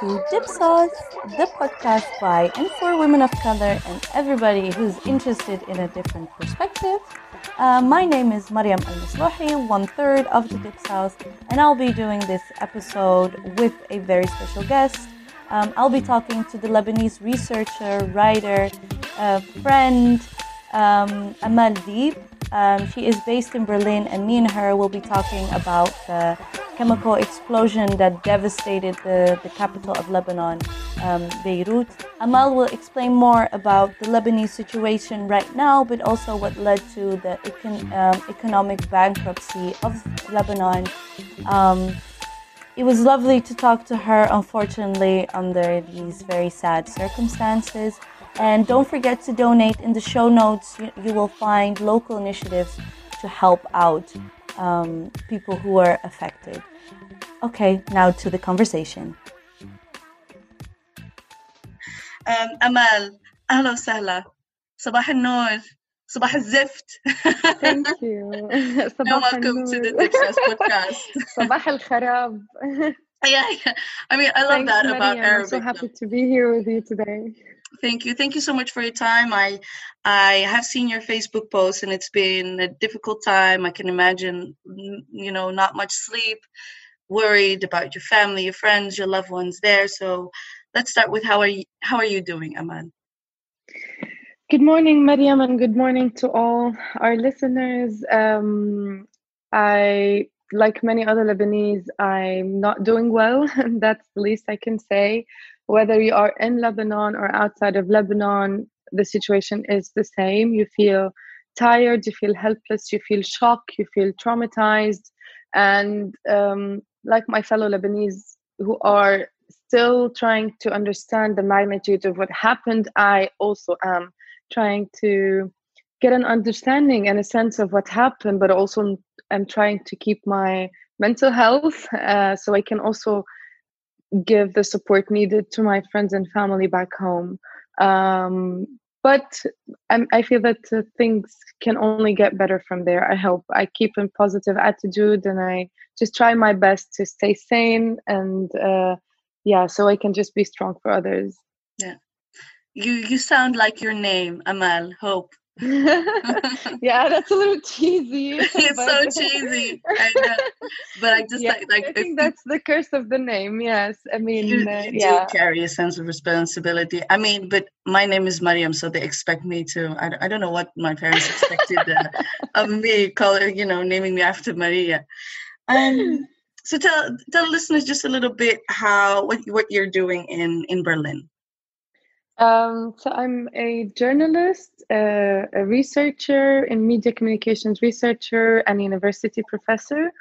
to Dipsaus, the podcast by and for women of color and everybody who's interested in a different perspective. Uh, my name is Mariam El Maslouhi, one third of the Dipsaus, and I'll be doing this episode with a very special guest. Um, I'll be talking to the Lebanese researcher, writer, uh, friend, um, Amal Dib. Um, she is based in Berlin, and me and her will be talking about the chemical explosion that devastated the, the capital of Lebanon, um, Beirut. Amal will explain more about the Lebanese situation right now, but also what led to the econ- um, economic bankruptcy of Lebanon. Um, it was lovely to talk to her, unfortunately, under these very sad circumstances. And don't forget to donate. In the show notes, you, will find local initiatives to help out um, people who are affected. Okay, now to the conversation. Um, Amal, أهلا وسهلا. صباح النور. صباح الزفت. Thank you. صباح welcome to the Dipsaus podcast. صباح الخراب. yeah, yeah. I mean, I love Thanks, that Maria. about Arabic. I'm so happy to be here with you today. Thank you. Thank you so much for your time. I I have seen your Facebook post and it's been a difficult time. I can imagine you know, not much sleep, worried about your family, your friends, your loved ones there. So let's start with how are you how are you doing, Amal? Good morning, Mariam, and good morning to all our listeners. Um, I, like many other Lebanese, I'm not doing well. That's the least I can say. Whether you are in Lebanon or outside of Lebanon, the situation is the same. You feel tired, you feel helpless, you feel shocked, you feel traumatized. And um, like my fellow Lebanese who are still trying to understand the magnitude of what happened, I also am trying to get an understanding and a sense of what happened, but also I'm trying to keep my mental health uh, so I can also give the support needed to my friends and family back home. Um, but I'm, I feel that uh, things can only get better from there. I hope I keep a positive attitude and I just try my best to stay sane and uh, yeah, so I can just be strong for others. Yeah, you you sound like your name, Amal, Hope. yeah, that's a little cheesy. it's but- so cheesy. I know. But I just Yeah, like like I think that's the curse of the name. Yes, I mean, you, uh, yeah, do carry a sense of responsibility. I mean, but my name is Mariam, so they expect me to. I, don't- I don't know what my parents expected uh, of me, call you know, naming me after Maria. Um, so tell tell listeners just a little bit how what what you're doing in in Berlin. Um, so I'm a journalist, uh, a researcher in media communications researcher, and university professor.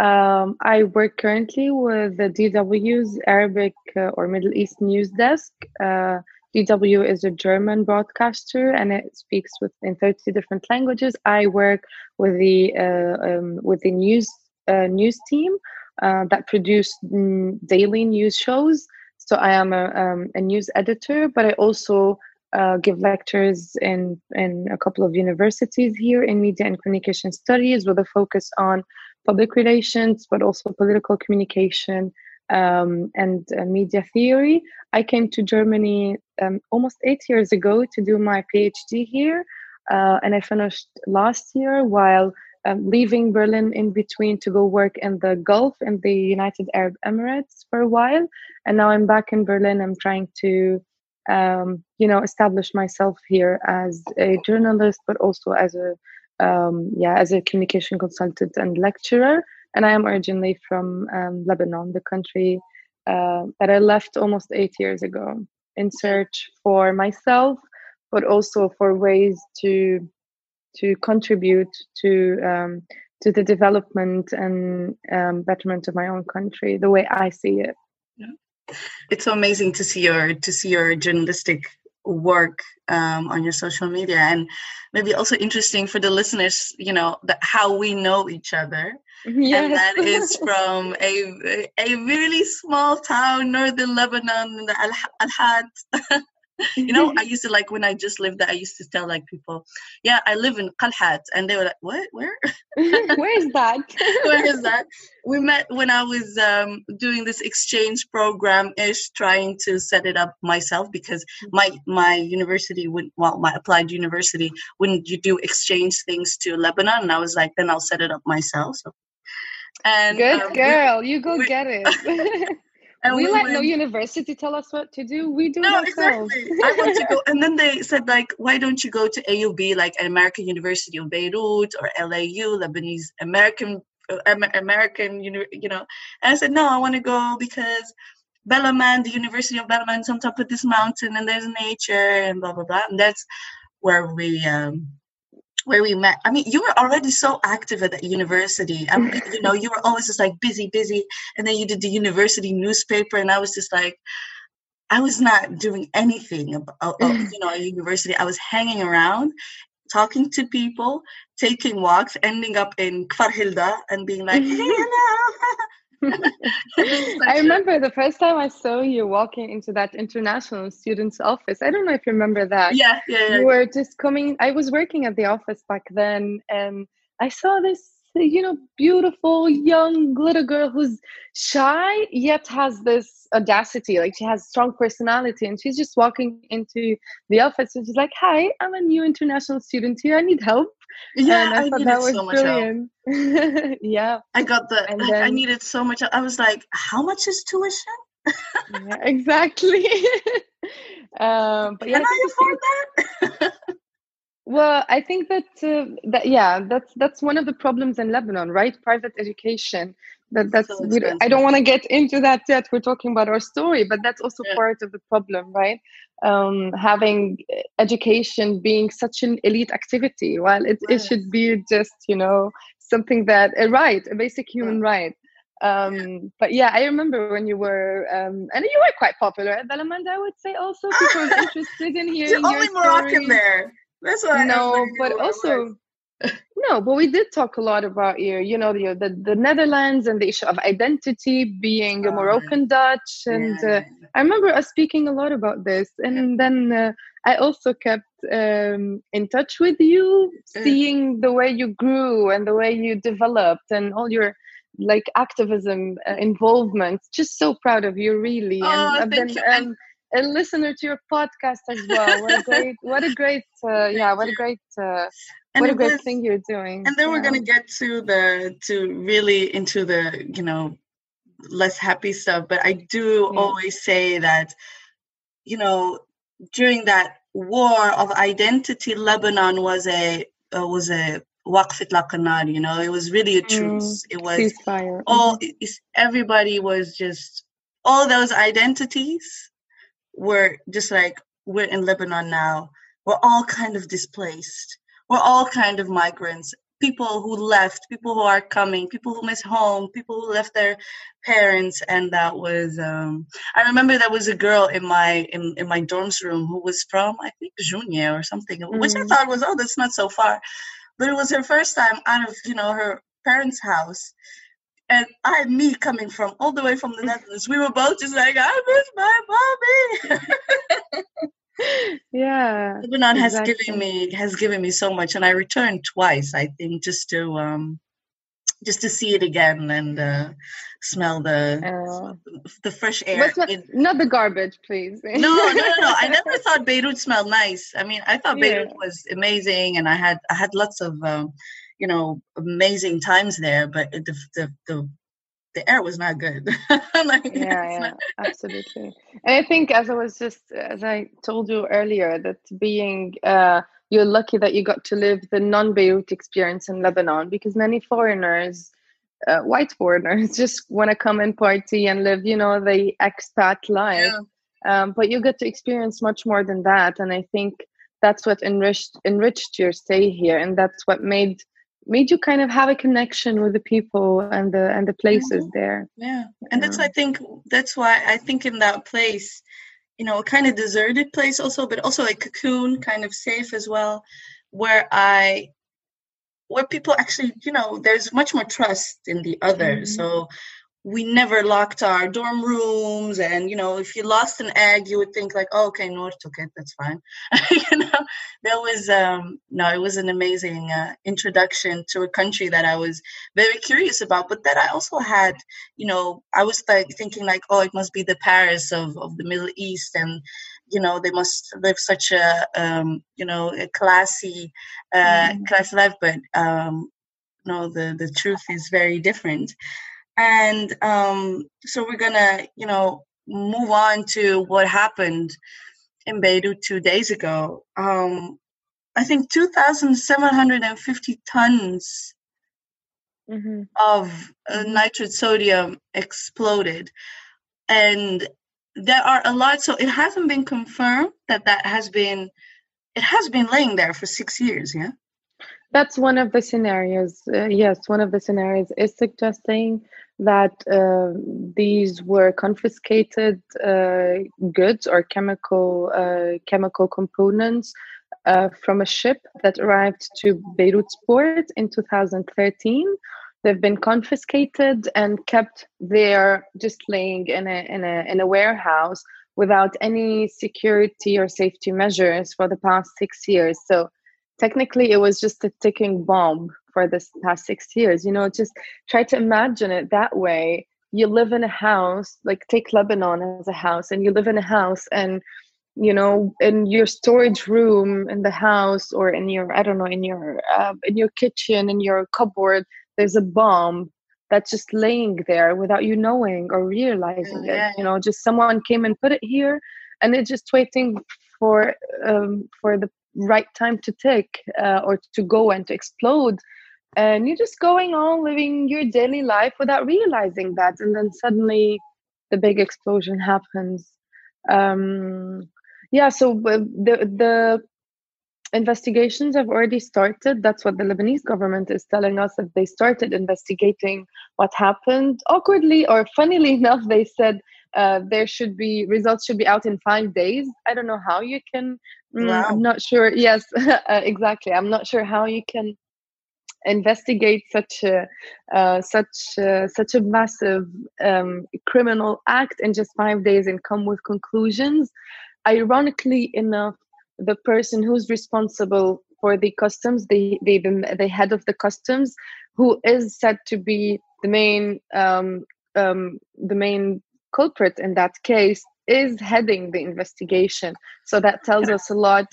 Um, I work currently with the DW's Arabic uh, or Middle East news desk. Uh, DW is a German broadcaster and it speaks with in 30 different languages. I work with the uh, um, with the news uh, news team uh, that produce mm, daily news shows. So I am a, um, a news editor, but I also uh, give lectures in in a couple of universities here in media and communication studies with a focus on public relations, but also political communication um, and uh, media theory. I came to Germany um, almost eight years ago to do my PhD here, uh, and I finished last year while um, leaving Berlin in between to go work in the Gulf in the United Arab Emirates for a while. And now I'm back in Berlin. I'm trying to, um, you know, establish myself here as a journalist, but also as a, um, yeah, as a communication consultant and lecturer. And I am originally from um, Lebanon, the country uh, that I left almost eight years ago in search for myself, but also for ways to to contribute to um, to the development and um, betterment of my own country the way I see it. It's so amazing to see your to see your journalistic work um, on your social media, and maybe also interesting for the listeners. You know that how we know each other. Yes. and that is from a a really small town, northern Lebanon, the Al Al Had. you know, I used to like when I just lived there, I used to tell like people, yeah, I live in Qalhat. And they were like, what? Where? Where is that? Where is that? We met when I was um, doing this exchange program ish, trying to set it up myself because my my university wouldn't, well, my applied university wouldn't you do exchange things to Lebanon, and I was like, then I'll set it up myself. So, and Good um, we- girl, you go we- get it. and we let went- no university tell us what to do. We do no, it ourselves. exactly. I want to go. And then they said, like, why don't you go to AUB, like an American University of Beirut or LAU, Lebanese American uh, American, you know? And I said, no, I want to go because Balamand, the University of Balamand, is on top of this mountain, and there's nature and blah blah blah. And that's where we. Um, where we met. I mean, you were already so active at that university. I mean, mm-hmm. you know, you were always just like busy, busy, and then you did the university newspaper, and I was just like, I was not doing anything about, uh, uh, mm-hmm. you know, a university. I was hanging around, talking to people, taking walks, ending up in Kfar Hilda and being like, hey, hello. I remember the first time I saw you walking into that international student's office. I don't know if you remember that. Yeah, yeah, yeah. You were just coming. I was working at the office back then, and I saw this, you know, beautiful young little girl who's shy yet has this audacity. Like she has strong personality, and she's just walking into the office and she's like, "Hi, I'm a new international student here. I need help." Yeah, I, I thought needed that was so much brilliant. yeah, I got the, And I needed so much. I was like, how much is tuition? yeah, exactly. um, but yeah, Can I I afford that? Well, I think that uh, that yeah, that's that's one of the problems in Lebanon, right? Private education. That that's So we, I don't want to get into that yet. We're talking about our story, but that's also Yeah. part of the problem, right? Um, having uh, education being such an elite activity, while it, it should be just you know something that a right, a basic human right. Um, but yeah, I remember when you were, um, and you were quite popular at Balamand, I would say. Also, people were interested in hearing only your Moroccan story there. That's why. no everybody but I was. also no but we did talk a lot about your you know the, the the netherlands and the issue of identity being a Oh, moroccan dutch. And Yeah, uh, i remember us speaking a lot about this. And then uh, i also kept um, in touch with you Yeah. seeing the way you grew and the way you developed and all your like activism uh, involvement. Just so proud of you really. Oh, and i've thank been um, a listener to your podcast as well. What a great what a great uh, yeah what a great uh, and what a great was- thing you're doing and then we're gonna get to the to really into the you know less happy stuff but i do Yeah. always say that you know during that war of identity lebanon was a uh, was a waqf itlaq you know it was really a truce. It was ceasefire all it's, everybody was just all those identities were just like we're in lebanon now. We're all kind of displaced we're all kind of migrants people who left people who are coming people who miss home people who left their parents and that was um i remember there was a girl in my in, in my dorms room who was from i think Junia or something which i Mm. thought was oh that's not so far but it was her first time out of you know her parents house and I, me coming from all the way from the Netherlands, we were both just like, I miss my mommy. yeah Lebanon has given me has given me so much, and I returned twice. I think just to um, just to see it again and uh, smell the uh, the fresh air. not, in- not the garbage please no, no, no, no. I never thought Beirut smelled nice. I mean, I thought Beirut Yeah. was amazing, and I had I had lots of um, you know amazing times there, but the the the the air was not good. like, yeah yeah not- absolutely and i think as i was just as i told you earlier that being uh you're lucky that you got to live the non-beirut experience in lebanon because many foreigners uh, white foreigners just want to come and party and live you know the expat life yeah. um, but you get to experience much more than that and i think that's what enriched enriched your stay here and that's what made made you kind of have a connection with the people and the and the places there Yeah, and that's I think that's why I think in that place, you know, a kind of deserted place also, but also a cocoon, kind of safe as well, where I, where people actually, you know, there's much more trust in the other. Mhm. So we never locked our dorm rooms and you know if you lost an egg you would think like oh okay Noor took it that's fine you know that was um no it was an amazing uh, introduction to a country that i was very curious about but that i also had you know i was like thinking like oh it must be the paris of, of the middle east and you know they must live such a um you know a classy uh mm. class life but um no the the truth is very different and um, so we're gonna, you know, move on to what happened in Beirut two days ago. Um, I think 2,750 tons mm-hmm. of uh, nitrate sodium exploded, and there are a lot. So it hasn't been confirmed that that has been. It has been laying there for six years. Yeah. That's one of the scenarios. Uh, yes, one of the scenarios is suggesting that uh, these were confiscated uh, goods or chemical uh, chemical components uh, from a ship that arrived to Beirut's port in 2013. They've been confiscated and kept there, just laying in a in a in a warehouse without any security or safety measures for the past six years. So technically, it was just a ticking bomb for this past six years you know just try to imagine it that way. You live in a house like take lebanon as a house and you live in a house and you know in your storage room in the house or in your i don't know in your uh, in your kitchen in your cupboard there's a bomb that's just laying there without you knowing or realizing yeah. it you know just someone came and put it here and it's just waiting for um, for the right time to tick uh, or to go and to explode and you're just going on living your daily life without realizing that and then suddenly the big explosion happens. Um yeah so the the investigations have already started. That's what the lebanese government is telling us that they started investigating what happened. Awkwardly or funnily enough they said uh, there should be results should be out in five days. I don't know how you can mm, wow. i'm not sure. Yes uh, exactly. I'm not sure how you can investigate such a uh, such uh, such a massive um, criminal act in just five days and come with conclusions. Ironically enough, the person who's responsible for the customs, the the the head of the customs, who is said to be the main um, um, the main culprit in that case, is heading the investigation. So that tells us a lot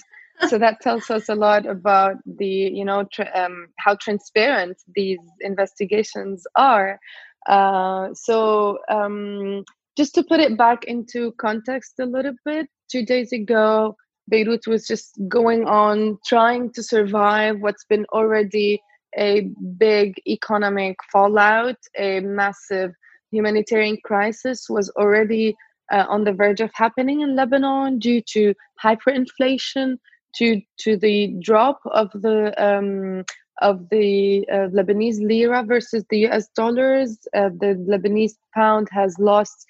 so that tells us a lot about the you know tra- um, how transparent these investigations are. Uh, so um, just to put it back into context a little bit two days ago beirut was just going on trying to survive what's been already a big economic fallout. A massive humanitarian crisis was already uh, on the verge of happening in lebanon due to hyperinflation to to the drop of the um, of the uh, Lebanese lira versus the US dollars. Uh, the Lebanese pound has lost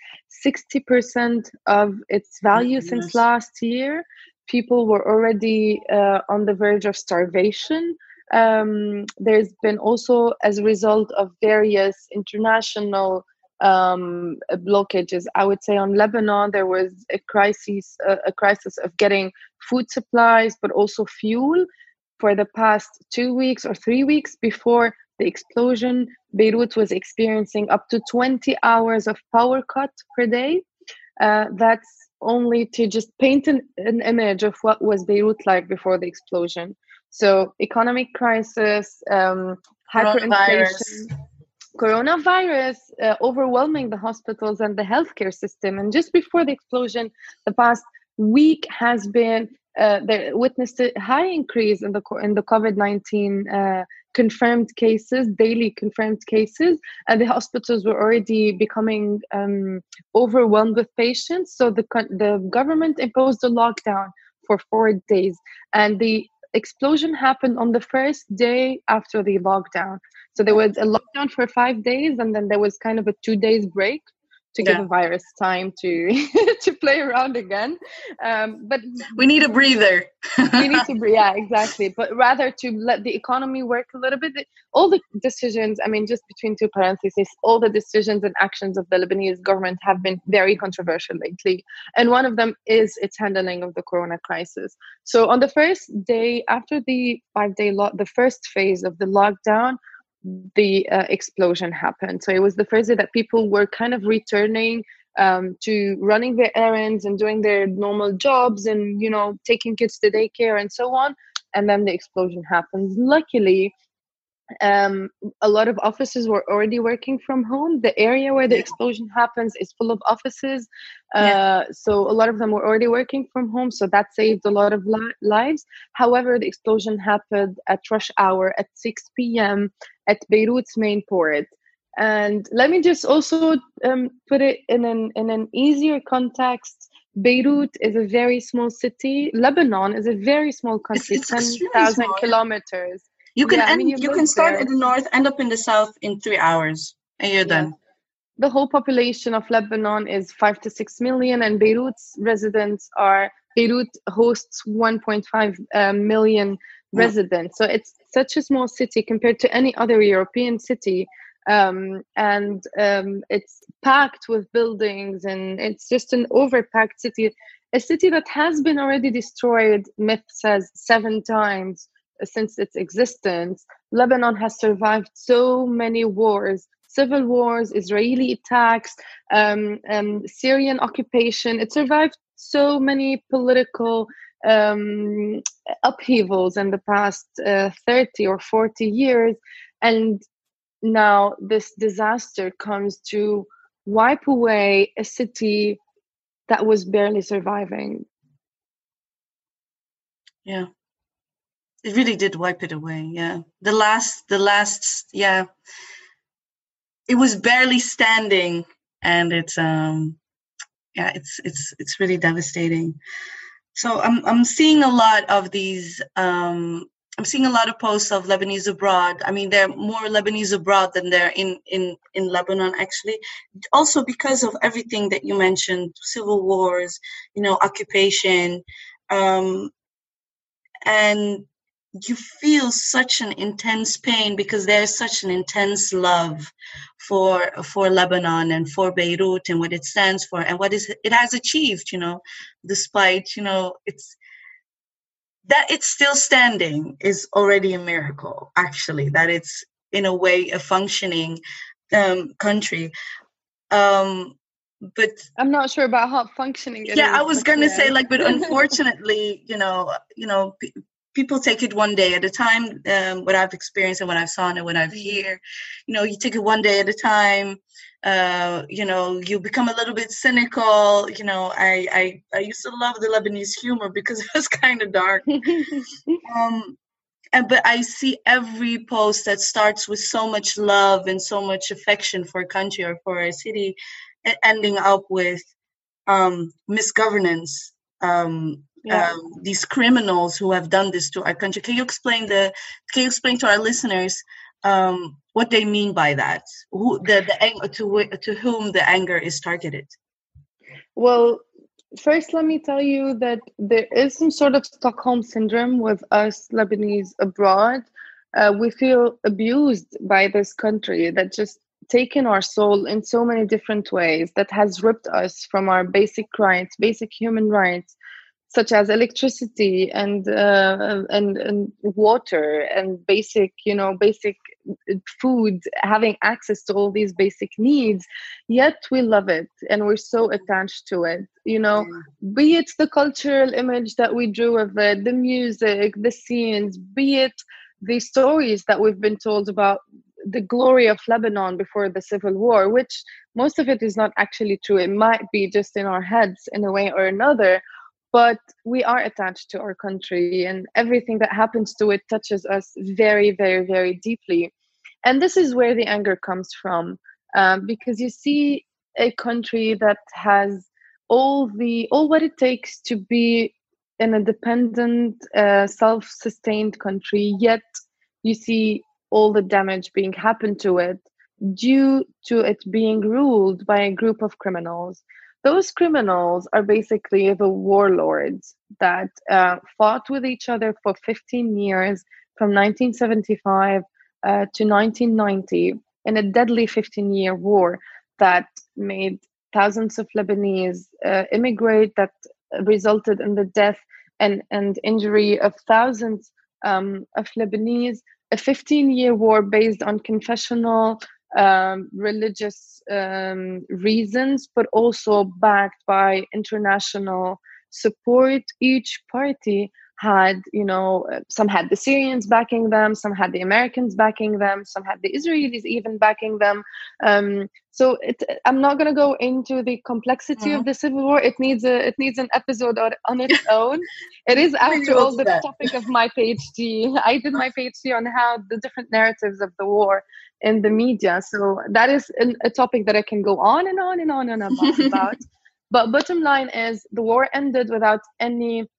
60% of its value yes. since last year. People were already uh, on the verge of starvation. Um, there's been also, as a result of various international um, blockages. I would say on Lebanon there was a crisis, uh, a crisis of getting food supplies, but also fuel for the past two weeks or three weeks before the explosion. Beirut was experiencing up to 20 hours of power cut per day. Uh, that's only to just paint an, an image of what was Beirut like before the explosion. So, economic crisis, um, hyperinflation coronavirus uh, overwhelming the hospitals and the healthcare system. And just before the explosion, the past week has been uh, witnessed a high increase in the in the COVID nineteen uh, confirmed cases, daily confirmed cases, and the hospitals were already becoming um, overwhelmed with patients. So the the government imposed a lockdown for four days, and the explosion happened on the first day after the lockdown. So there was a lockdown for five days, and then there was kind of a two days break to give a virus time to to play around again. Um, but we need a breather. we need to breathe. Yeah, exactly. But rather to let the economy work a little bit. All the decisions, I mean, just between two parentheses, all the decisions and actions of the Lebanese government have been very controversial lately. And one of them is its handling of the corona crisis. So on the first day after the five day lo- the first phase of the lockdown, the uh, explosion happened. So it was the first day that people were kind of returning um, to running their errands and doing their normal jobs and you know taking kids to daycare and so on. And then the explosion happened. Luckily, um, a lot of offices were already working from home. The area where the explosion happens is full of offices. Uh, yeah. So a lot of them were already working from home. So that saved a lot of li- lives. However, the explosion happened at rush hour at 6 p.m. at Beirut's main port. And let me just also um, put it in an, in an easier context. Beirut is a very small city. Lebanon is a very small country, It's 10,000 kilometers. You can yeah, end, I mean, you, you can start there. in the north, end up in the south in three hours, and you're yeah. done. The whole population of Lebanon is five to six million, and Beirut's residents are Beirut hosts 1.5 uh, million residents. So it's such a small city compared to any other European city. Um, and um, it's packed with buildings, and it's just an overpacked city. A city that has been already destroyed, myth says, seven times since its existence, Lebanon has survived so many wars civil wars, Israeli attacks, um, um, Syrian occupation. It survived so many political um, upheavals in the past uh, 30 or 40 years. And now this disaster comes to wipe away a city that was barely surviving. Yeah it really did wipe it away yeah the last the last yeah it was barely standing and it's um yeah it's it's it's really devastating so i'm i'm seeing a lot of these um i'm seeing a lot of posts of lebanese abroad. I mean there are more lebanese abroad than there in in in lebanon actually. Also because of everything that you mentioned civil wars you know occupation um and you feel such an intense pain because there's such an intense love for for Lebanon and for Beirut and what it stands for and what is it has achieved you know despite you know it's that it's still standing is already a miracle actually that it's in a way a functioning um, country. Um, but i'm not sure about how functioning yeah is, i was gonna say like but unfortunately you know you know people take it one day at a time. Um, what I've experienced and what I've seen and what I've mm-hmm. heard, you know, you take it one day at a time. Uh, you know, you become a little bit cynical. You know, I I, I used to love the Lebanese humor because it was kind of dark. um, and but I see every post that starts with so much love and so much affection for a country or for a city, ending up with um, misgovernance. Um, yeah. um, these criminals who have done this to our country. Can you explain the? Can you explain to our listeners um, what they mean by that? Who the the to to whom the anger is targeted? Well, first let me tell you that there is some sort of Stockholm syndrome with us Lebanese abroad. Uh, we feel abused by this country that just taken our soul in so many different ways that has ripped us from our basic rights basic human rights such as electricity and uh, and and water and basic you know basic food having access to all these basic needs yet we love it and we're so attached to it you know be it the cultural image that we drew of it the music the scenes be it the stories that we've been told about the glory of Lebanon before the civil war, which most of it is not actually true. It might be just in our heads in a way or another, but we are attached to our country and everything that happens to it touches us very very very deeply and this is where the anger comes from um, because you see a country that has all the all what it takes to be an independent uh, self-sustained country yet you see all the damage being happened to it due to it being ruled by a group of criminals. Those criminals are basically the warlords that uh, fought with each other for 15 years from 1975 uh, to 1990 in a deadly 15 year war that made thousands of Lebanese uh, immigrate, that resulted in the death and, and injury of thousands um, of Lebanese, a 15 year war based on confessional um, religious um, reasons, but also backed by international support. Each party had, you know, some had the Syrians backing them, some had the Americans backing them, some had the Israelis even backing them. Um, so it, I'm not going to go into the complexity mm-hmm. of the civil war. It needs a it needs an episode on, on its own. it is after all the that. topic of my PhD. I did my PhD on how the different narratives of the war in the media. So that is an, a topic that I can go on and on and on and on about. but bottom line is the war ended without any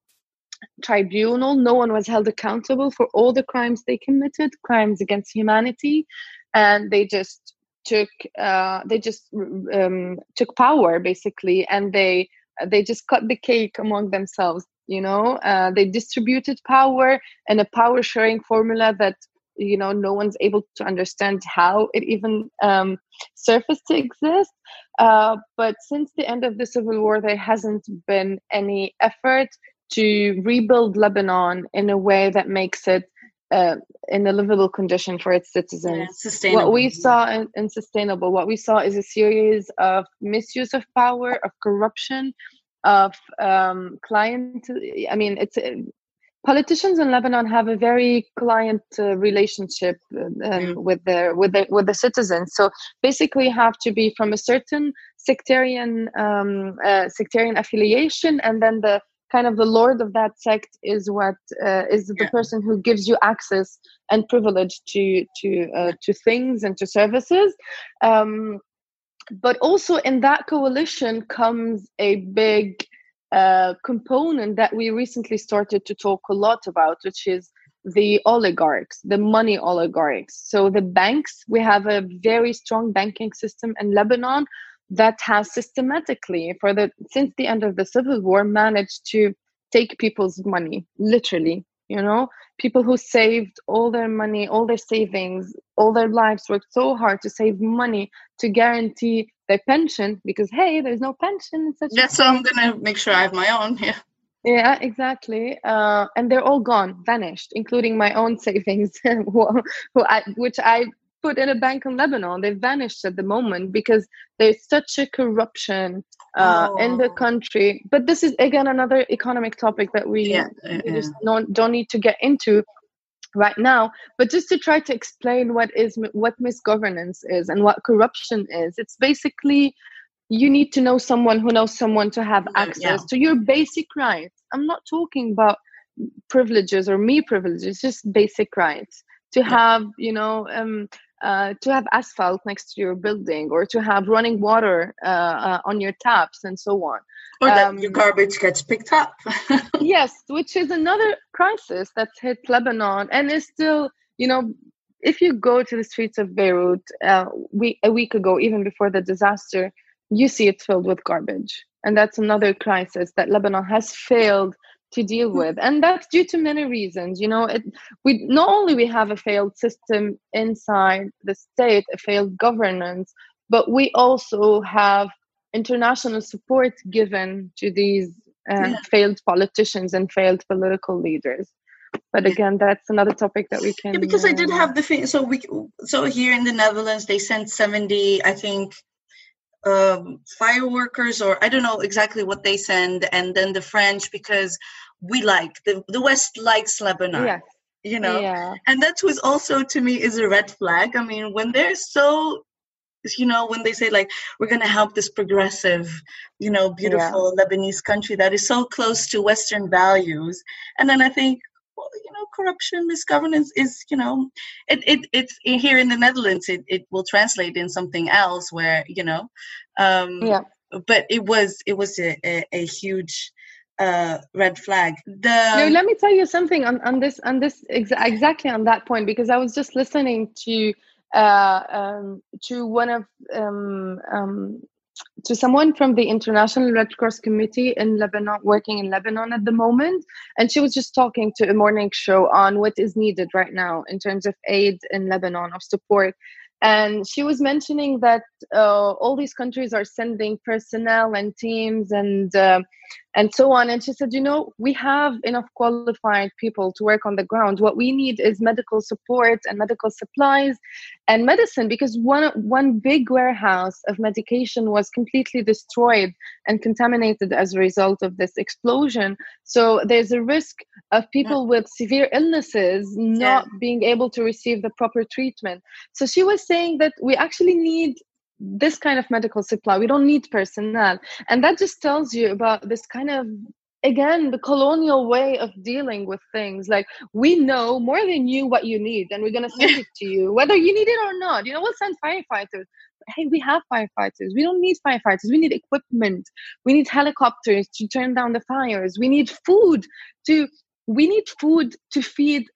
tribunal. No one was held accountable for all the crimes they committed, crimes against humanity, and they just took uh, they just um, took power basically, and they they just cut the cake among themselves. You know, uh, they distributed power and a power sharing formula that you know no one's able to understand how it even um, surfaced to exist uh, but since the end of the civil war there hasn't been any effort to rebuild Lebanon in a way that makes it uh, in a livable condition for its citizens. Yeah, what we saw in, in, sustainable, what we saw is a series of misuse of power, of corruption, of um, client. I mean, it's uh, politicians in Lebanon have a very client uh, relationship um, mm. with their with the with the citizens. So basically, have to be from a certain sectarian um, uh, sectarian affiliation, and then the kind of the lord of that sect is what uh, is the yeah. person who gives you access and privilege to to uh, to things and to services um, but also in that coalition comes a big uh, component that we recently started to talk a lot about which is the oligarchs the money oligarchs so the banks we have a very strong banking system in lebanon that has systematically for the since the end of the civil war managed to take people's money literally you know? People who saved all their money all their savings all their lives worked so hard to save money to guarantee their pension because hey there's no pension such yeah so i'm gonna make sure i have my own yeah. Yeah exactly uh, and they're all gone vanished including my own savings who, who I, which i put in a bank in Lebanon. They've vanished at the moment because there's such a corruption uh, oh. in the oh. country. But this is again another economic topic that we, yeah, we just don't, don't need to get into right now. But just to try to explain what is what misgovernance is and what corruption is, it's basically you need to know someone who knows someone to have access yeah. to your basic rights. I'm not talking about privileges or me privileges, just basic rights to have you know um, uh, to have asphalt next to your building or to have running water uh, uh, on your taps and so on. Or that um, your garbage gets picked up. yes, which is another crisis that's hit Lebanon and is still, you know, if you go to the streets of Beirut uh, we, a week ago, even before the disaster, you see it filled with garbage. And that's another crisis that Lebanon has failed to deal with. And that's due to many reasons. You know it, we not only we have a failed system inside the state a failed governance but we also have international support given to these uh, yeah. failed politicians and failed political leaders. But again that's another topic that we can yeah, because uh, i did have the thing so we so here in the netherlands they sent 70 i think um, fireworkers or I don't know exactly what they send, and then the French because we like the the West likes Lebanon. Yeah. You know, yeah. and that was also to me is a red flag. I mean, when they're so you know when they say like we're going to help this progressive you know beautiful yeah. lebanese country that is so close to western values and then i think well, you know, corruption, misgovernance is, you know, it, it it's here in the Netherlands. It, it will translate in something else where, you know, um, yeah. But it was it was a, a, a huge uh, red flag. The no, let me tell you something on, on this on this exa- exactly on that point because I was just listening to uh, um, to one of um, um, to someone from the International Red Cross Committee in Lebanon, working in Lebanon at the moment, and she was just talking to a morning show on what is needed right now in terms of aid in Lebanon of support. And she was mentioning that uh, all these countries are sending personnel and teams and uh, and so on. And she said you know we have enough qualified people to work on the ground. What we need is medical support and medical supplies and medicine because one one big warehouse of medication was completely destroyed and contaminated as a result of this explosion. So there's a risk of people with severe illnesses not yeah. being able to receive the proper treatment. So she was saying that we actually need this kind of medical supply we don't need personnel. And that just tells you about this kind of again the colonial way of dealing with things. Like we know more than you what you need and we're going to send it to you whether you need it or not. You know we'll send firefighters. Hey we have firefighters. We don't need firefighters. We need equipment. We need helicopters to turn down the fires. We need food to we need food to feed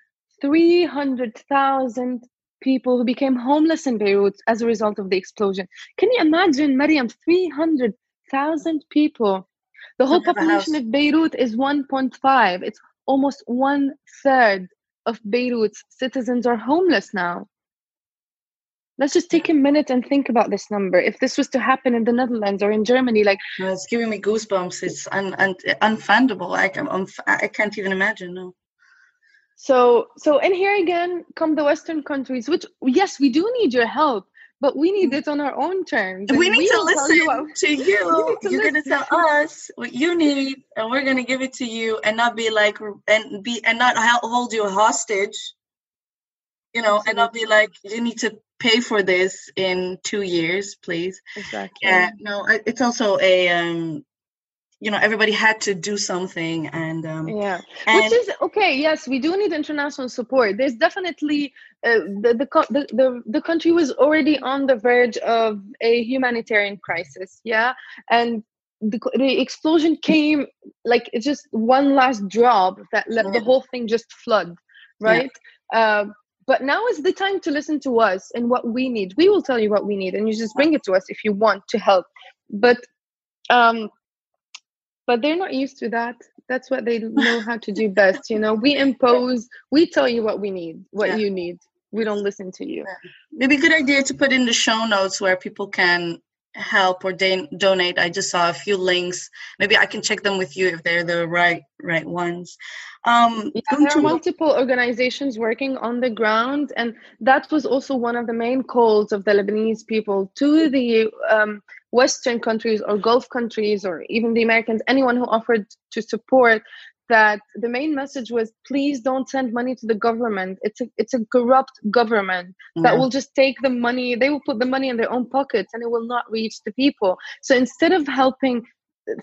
300,000 people who became homeless in Beirut as a result of the explosion. Can you imagine, Mariam, 300,000 people? The whole population of Beirut is 1.5. It's almost one third of Beirut's citizens are homeless now. Let's just take a minute and think about this number. If this was to happen in the Netherlands or in Germany, like it's giving me goosebumps. It's un, un, unfundable. I, I'm, um, I can't even imagine. No. So, so and here again come the Western countries, which yes, we do need your help, but we need it on our own terms. We need we to listen you what, to you. To You're going to tell us what you need, and we're going to give it to you, and not be like and be and not hold you hostage. You know, Absolutely. and not be like you need to pay for this in two years, please. Exactly. Yeah. No, it's also a um you know everybody had to do something and um yeah. And which is okay yes we do need international support. There's definitely uh, the, the, the the the country was already on the verge of a humanitarian crisis yeah? And the, the explosion came like it's just one last drop that let yeah. the whole thing just flood right? Yeah. uh, but now is the time to listen to us and what we need. We will tell you what we need and you just bring it to us if you want to help. But um but they're not used to that. That's what they know how to do best you know? We impose we tell you what we need what yeah. you need. We don't listen to you. Maybe good idea to put in the show notes where people can help or da- donate. I just saw a few links. Maybe i can check them with you if they're the right right ones. Um yeah, there are multiple organizations working on the ground and that was also one of the main calls of the lebanese people to the um, Western countries or Gulf countries or even the Americans, anyone who offered to support, that the main message was please don't send money to the government. It's a it's a corrupt government that will just take the money, they will put the money in their own pockets and it will not reach the people. So instead of helping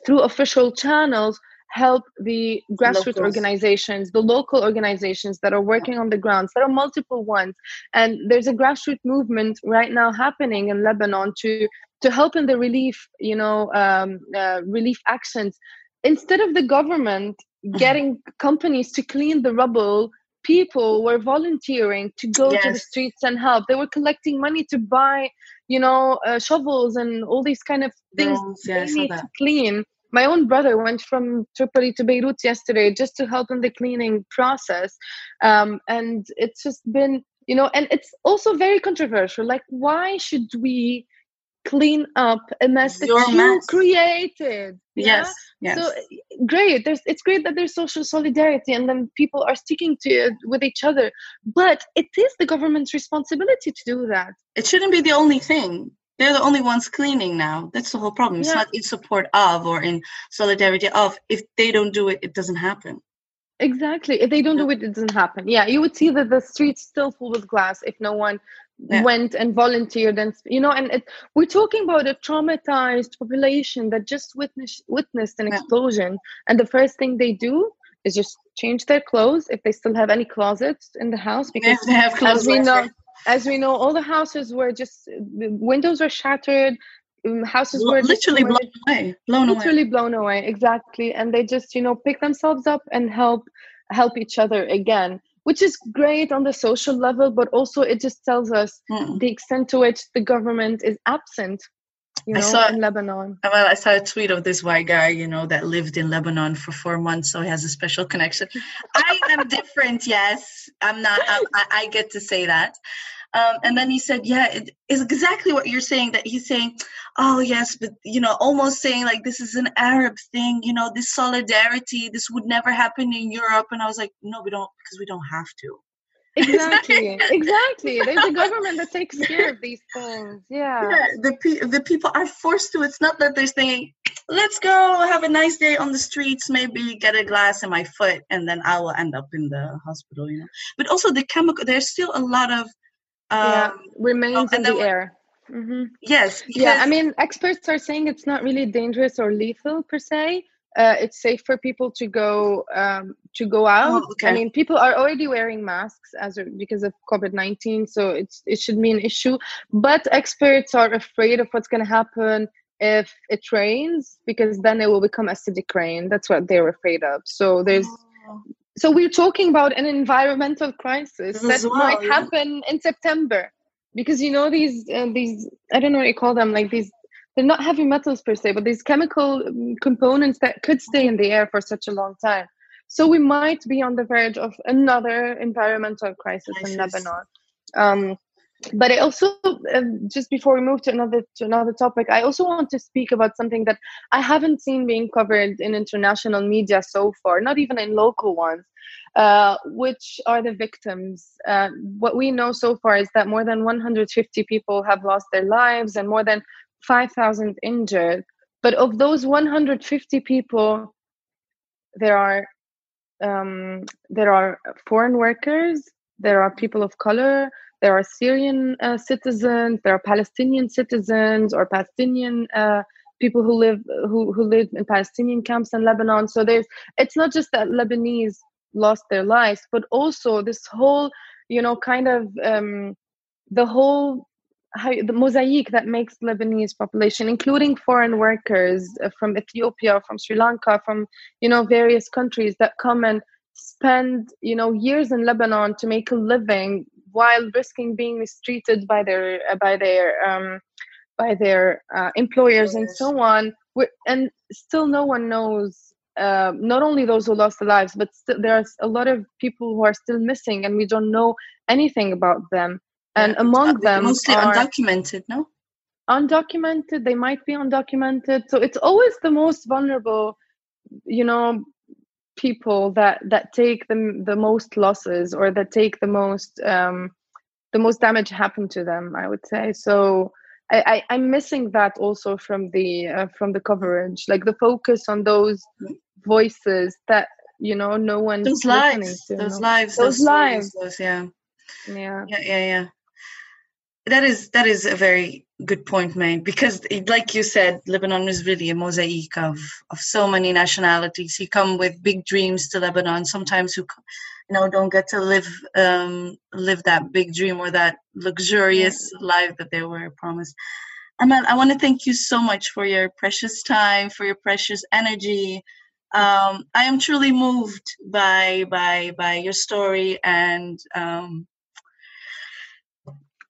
through official channels, help the grassroots Locals. organizations, the local organizations that are working on the grounds. There are multiple ones, and there's a grassroots movement right now happening in Lebanon to to help in the relief, you know, um, uh, relief actions. Instead of the government mm-hmm. getting companies to clean the rubble, people were volunteering to go yes. to the streets and help. They were collecting money to buy, you know, uh, shovels and all these kind of things yeah, they need to clean. My own brother went from Tripoli to Beirut yesterday just to help in the cleaning process, um, and it's just been, you know, and it's also very controversial. Like, why should we? clean up a mess that Your you mess. created. Yeah? Yes, yes. So great. There's it's great that there's social solidarity and then people are sticking to it with each other. But it is the government's responsibility to do that. It shouldn't be the only thing. They're the only ones cleaning now. That's the whole problem. It's yeah. not in support of or in solidarity of. If they don't do it, it doesn't happen. Exactly. If they don't do it, it doesn't happen. Yeah, you would see that the streets still full with glass if no one yeah. went and volunteered and you know and it, we're talking about a traumatized population that just witnessed witnessed an yeah. explosion and the first thing they do is just change their clothes if they still have any closets in the house because they have as we know as we know all the houses were just the windows were shattered um, houses were literally blown away blown literally away. blown away exactly and they just you know pick themselves up and help help each other again which is great on the social level, but also it just tells us Mm. the extent to which the government is absent, you I saw- in Lebanon. Well, I saw a tweet of this white guy, you know, that lived in Lebanon for four months, so he has a special connection. I am different, yes. I'm not. I'm, I, I get to say that. Um, and then he said, "Yeah, it is exactly what you're saying. That he's saying, oh yes, but you know, almost saying like this is an Arab thing. You know, this solidarity, this would never happen in Europe." And I was like, "No, we don't, because we don't have to." Exactly, exactly. There's a government that takes care of these things. Yeah. Yeah, the pe- the people are forced to. It's not that they're saying, "Let's go have a nice day on the streets, maybe get a glass in my foot, and then I will end up in the hospital." You know. But also the chemical. There's still a lot of. Um, yeah, remains and in the air. hmm Yes. Yeah, I mean, experts are saying it's not really dangerous or lethal per se. Uh, it's safe for people to go um, to go out. Oh, okay. I mean, people are already wearing masks as a, because of COVID nineteen, so it's it should be an issue. But experts are afraid of what's going to happen if it rains because then it will become acidic rain. That's what they're afraid of. So there's Oh, so we're talking about an environmental crisis that well, might yeah. happen in September because you know these uh, these I don't know what you call them like these they're not heavy metals per se but these chemical um, components that could stay in the air for such a long time. So we might be on the verge of another environmental crisis in Lebanon. Um, but I also um, just before we move to another to another topic, I also want to speak about something that I haven't seen being covered in international media so far, not even in local ones, uh, which are the victims. Uh, what we know so far is that more than 150 people have lost their lives and more than 5,000 injured. But of those 150 people, there are um, there are foreign workers, there are people of color, there are Syrian uh, citizens, there are Palestinian citizens or Palestinian uh, people who live who, who live in Palestinian camps in Lebanon. So there's it's not just that Lebanese lost their lives, but also this whole you know kind of um, the whole the mosaic that makes Lebanese population, including foreign workers uh, from Ethiopia, from Sri Lanka, from you know various countries that come and spend you know years in Lebanon to make a living while risking being mistreated by their uh, by their um, by their uh, employers and so on. we and still, no one knows. Uh, not only those who lost their lives, but st- there's a lot of people who are still missing, and we don't know anything about them. And yeah, among them mostly are undocumented. No. undocumented they might be undocumented so it's always the most vulnerable you know people that that take the the most losses or that take the most um the most damage happen to them i would say so i, I i'm missing that also from the uh, from the coverage like the focus on those voices that you know no one Those lives. Those lives. Those stories, lives. Those, yeah. yeah Yeah. Yeah. Yeah. That is that is a very good point, mate. Because, like you said, Lebanon is really a mosaic of of so many nationalities. You come with big dreams to Lebanon. Sometimes who, c- you know, don't get to live um, live that big dream or that luxurious life that they were promised. Amal, I want to thank you so much for your precious time, for your precious energy. Um, I am truly moved by by by your story and. Um,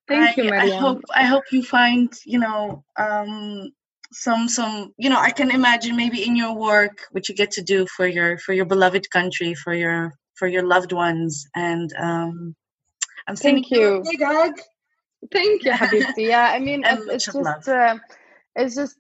thank I, you I hope I hope you find you know um, some some you know I can imagine maybe in your work what you get to do for your for your beloved country for your for your loved ones and um, I'm Thank you. a big hug. Thank you, Habibti. Yeah, I mean, it's, it's just, uh, it's just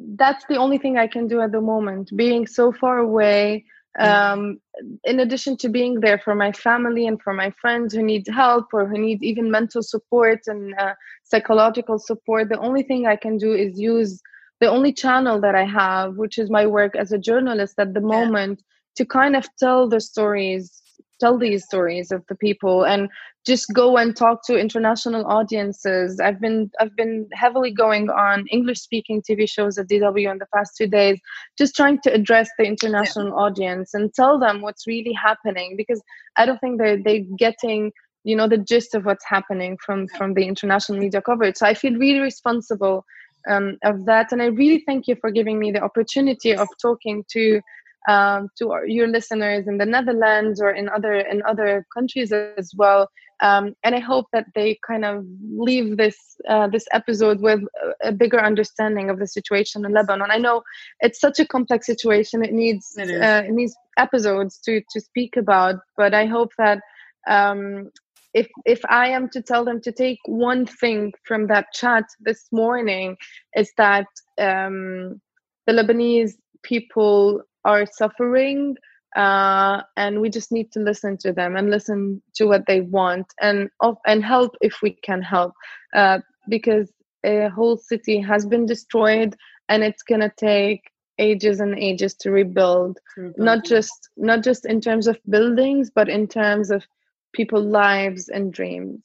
that's the only thing I can do at the moment. Being so far away. Um, in addition to being there for my family and for my friends who need help or who need even mental support and uh, psychological support, the only thing I can do is use the only channel that I have, which is my work as a journalist at the Yeah. moment, to kind of tell the stories, tell these stories of the people and just go and talk to international audiences. I've been I've been heavily going on English speaking TV shows at DW in the past two days, just trying to address the international audience and tell them what's really happening because I don't think they're they getting you know the gist of what's happening from from the international media coverage. So I feel really responsible um, of that, and I really thank you for giving me the opportunity of talking to um, to our, your listeners in the Netherlands or in other in other countries as well. Um, and I hope that they kind of leave this uh, this episode with a bigger understanding of the situation in Lebanon. I know it's such a complex situation; it needs It uh, it needs episodes to to speak about. But I hope that um, if if I am to tell them to take one thing from that chat this morning, is that um, the Lebanese people are suffering uh, and we just need to listen to them and listen to what they want and and help if we can help uh, because a whole city has been destroyed and it's gonna take ages and ages to rebuild. Not just not just in terms of buildings but in terms of people lives and dreams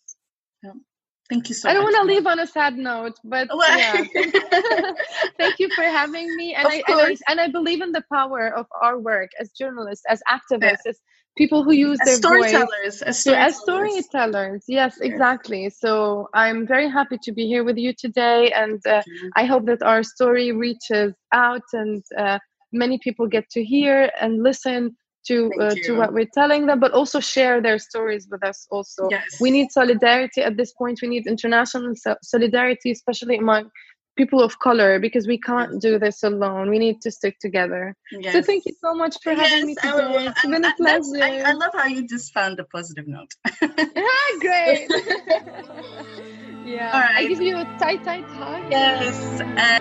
Thank you so I don't want to leave on a sad note, but Well- yeah, thank, you for having me. And I, and I and I believe in the power of our work as journalists, as activists, as people who use as their voice storytellers, as so as storytellers. storytellers. Yes, exactly. So I'm very happy to be here with you today, and uh. I hope that our story reaches out and uh, many people get to hear and listen to uh, to what we're telling them but also share their stories with us also. Yes. we need solidarity at this point. We need international so- solidarity especially among people of color because we can't do this alone. We need to stick together. Yes. so thank you so much for yes, having me today. It's been a pleasure I, I love how you just found a positive note. Yeah great. Yeah. All right. i give you a tight tight hug. Yes uh,